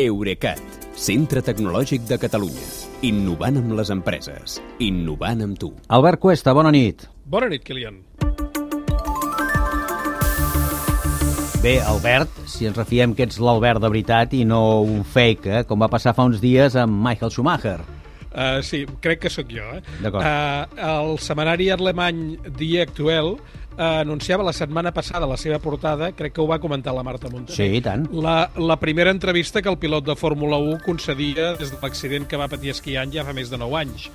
Eurecat, centre tecnològic de Catalunya. Innovant amb les empreses. Innovant amb tu. Albert Cuesta, bona nit. Bona nit, Kilian. Bé, Albert, si ens refiem que ets l'Albert de veritat i no un fake, eh? com va passar fa uns dies amb Michael Schumacher. Uh, sí, crec que sóc jo. Eh? D'acord. Uh, el setmanari alemany Die Actuel uh, anunciava la setmana passada la seva portada, crec que ho va comentar la Marta Montaner. Sí, i tant. La, la primera entrevista que el pilot de Fórmula 1 concedia des de l'accident que va patir esquiant ja fa més de 9 anys.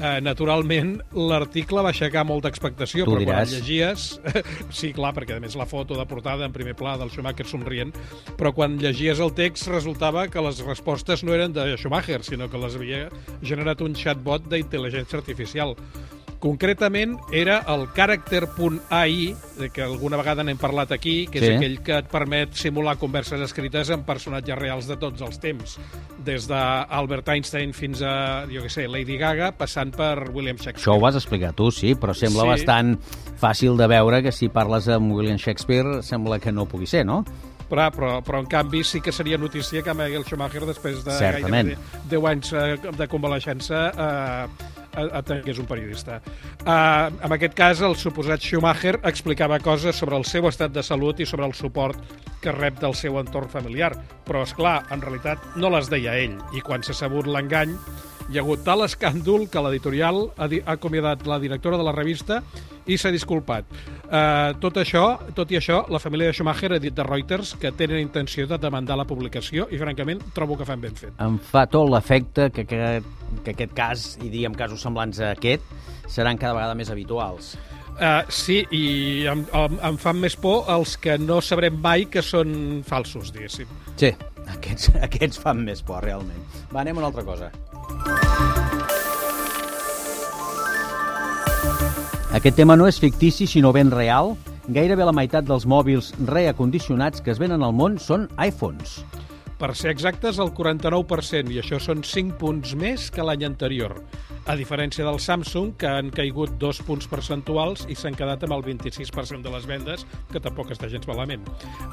Uh, naturalment, l'article va aixecar molta expectació, Tu però quan diràs. el llegies... sí, clar, perquè a més la foto de portada en primer pla del Schumacher somrient, però quan llegies el text resultava que les respostes no eren de Schumacher, sinó que les havia generat un chatbot d'intel·ligència artificial. Concretament era el Character.ai, de que alguna vegada n'hem parlat aquí, que és Sí. aquell que et permet simular converses escrites amb personatges reals de tots els temps, des d'Albert Einstein fins a, jo què sé, Lady Gaga, passant per William Shakespeare. Això ho vas explicar tu, sí, però sembla Sí. bastant fàcil de veure que si parles amb William Shakespeare sembla que no pugui ser, no? Però, però, però en canvi sí que seria notícia que Michael Schumacher després de Certament. gairebé 10 anys eh, de convalescença eh, atengués un periodista. Uh, en aquest cas, el suposat Schumacher explicava coses sobre el seu estat de salut i sobre el suport que rep del seu entorn familiar. Però, és clar, en realitat no les deia ell. I quan s'ha sabut l'engany, hi ha hagut tal escàndol que l'editorial ha, ha acomiadat la directora de la revista i s'ha disculpat. Uh, tot això, tot i això, la família de Schumacher ha dit de Reuters que tenen intenció de demandar la publicació i, francament, trobo que fan ben fet. Em fa tot l'efecte que, que, que aquest cas, i diguem casos semblants a aquest, seran cada vegada més habituals. Uh, sí, i em, em, em fan més por els que no sabrem mai que són falsos, diguéssim. Sí, aquests, aquests fan més por, realment. Va, anem a una altra cosa. Aquest tema no és fictici, sinó ben real. Gairebé la meitat dels mòbils reacondicionats que es venen al món són iPhones. Per ser exactes, el 49%, i això són 5 punts més que l'any anterior. A diferència del Samsung, que han caigut dos punts percentuals i s'han quedat amb el 26% de les vendes, que tampoc està gens malament.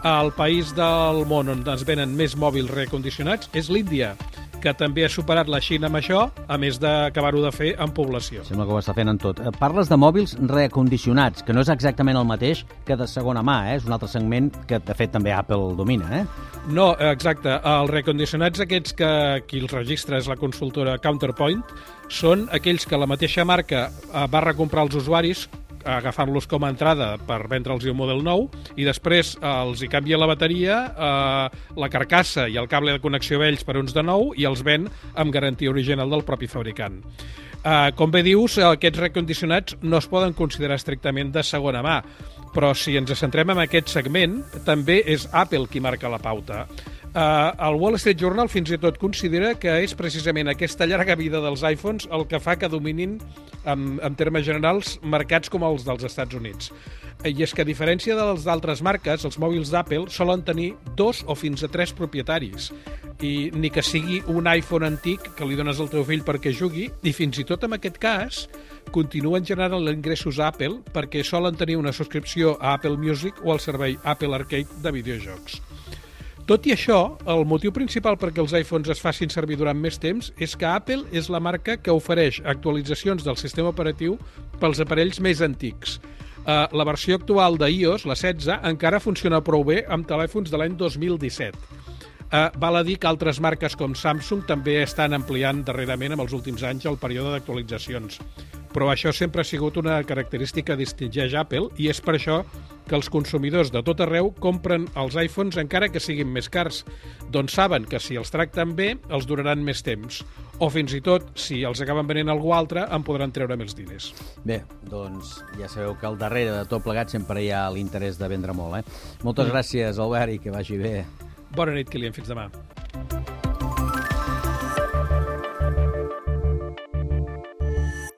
El país del món on es venen més mòbils reacondicionats és l'Índia, que també ha superat la Xina amb això, a més d'acabar-ho de fer en població. Sembla que ho està fent en tot. Eh, Parles de mòbils reacondicionats, que no és exactament el mateix que de segona mà, eh? és un altre segment que, de fet, també Apple domina. Eh? No, exacte. Els recondicionats aquests que qui els registra és la consultora Counterpoint són aquells que la mateixa marca eh, va recomprar els usuaris agafant-los com a entrada per vendre'ls un model nou i després eh, els hi canvia la bateria, eh, la carcassa i el cable de connexió vells per uns de nou i els ven amb garantia original del propi fabricant. Uh, com bé dius, aquests recondicionats no es poden considerar estrictament de segona mà, però si ens centrem en aquest segment, també és Apple qui marca la pauta. Uh, el Wall Street Journal fins i tot considera que és precisament aquesta llarga vida dels iPhones el que fa que dominin, en, en termes generals, mercats com els dels Estats Units. I és que, a diferència dels d'altres marques, els mòbils d'Apple solen tenir dos o fins a tres propietaris i ni que sigui un iPhone antic que li dones al teu fill perquè jugui, i fins i tot en aquest cas continuen generant ingressos a Apple perquè solen tenir una subscripció a Apple Music o al servei Apple Arcade de videojocs. Tot i això, el motiu principal perquè els iPhones es facin servir durant més temps és que Apple és la marca que ofereix actualitzacions del sistema operatiu pels aparells més antics. Uh, la versió actual d'iOS, la 16, encara funciona prou bé amb telèfons de l'any 2017. Uh, val a dir que altres marques com Samsung també estan ampliant darrerament amb els últims anys el període d'actualitzacions. Però això sempre ha sigut una característica que distingeix Apple i és per això que els consumidors de tot arreu compren els iPhones encara que siguin més cars, doncs saben que si els tracten bé els duraran més temps. O fins i tot, si els acaben venent algú altre, en podran treure més diners. Bé, doncs ja sabeu que al darrere de tot plegat sempre hi ha l'interès de vendre molt. Eh? Moltes gràcies, Albert, i que vagi bé. Bona nit, Kilian. Fins demà.